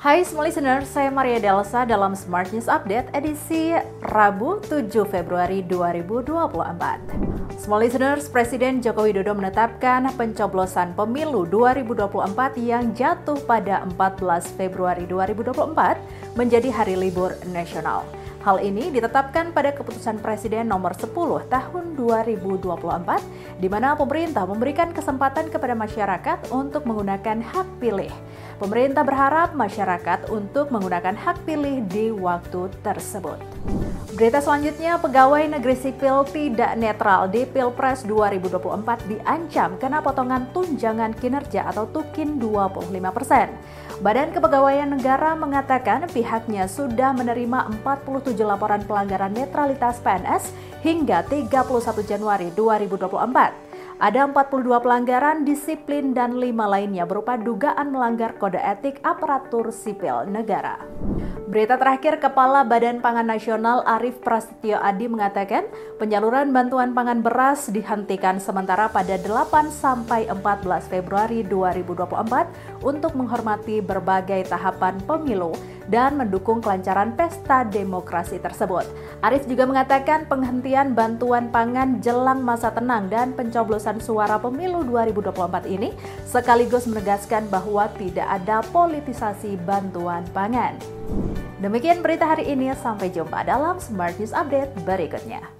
Hai semua listener, saya Maria Delsa dalam Smart News Update edisi Rabu 7 Februari 2024. Small listeners, Presiden Joko Widodo menetapkan pencoblosan pemilu 2024 yang jatuh pada 14 Februari 2024 menjadi hari libur nasional. Hal ini ditetapkan pada keputusan Presiden nomor 10 tahun 2024 di mana pemerintah memberikan kesempatan kepada masyarakat untuk menggunakan hak pilih. Pemerintah berharap masyarakat untuk menggunakan hak pilih di waktu tersebut. Berita selanjutnya, pegawai negeri sipil tidak netral di Pilpres 2024 diancam kena potongan tunjangan kinerja atau tukin 25 persen. Badan Kepegawaian Negara mengatakan pihaknya sudah menerima 47 laporan pelanggaran netralitas PNS hingga 31 Januari 2024. Ada 42 pelanggaran disiplin dan lima lainnya berupa dugaan melanggar kode etik aparatur sipil negara. Berita terakhir, Kepala Badan Pangan Nasional Arief Prasetyo Adi mengatakan penyaluran bantuan pangan beras dihentikan sementara pada 8 sampai 14 Februari 2024 untuk menghormati berbagai tahapan pemilu dan mendukung kelancaran pesta demokrasi tersebut. Arief juga mengatakan penghentian bantuan pangan jelang masa tenang dan pencoblosan suara pemilu 2024 ini sekaligus menegaskan bahwa tidak ada politisasi bantuan pangan. Demikian berita hari ini, sampai jumpa dalam Smart News Update berikutnya.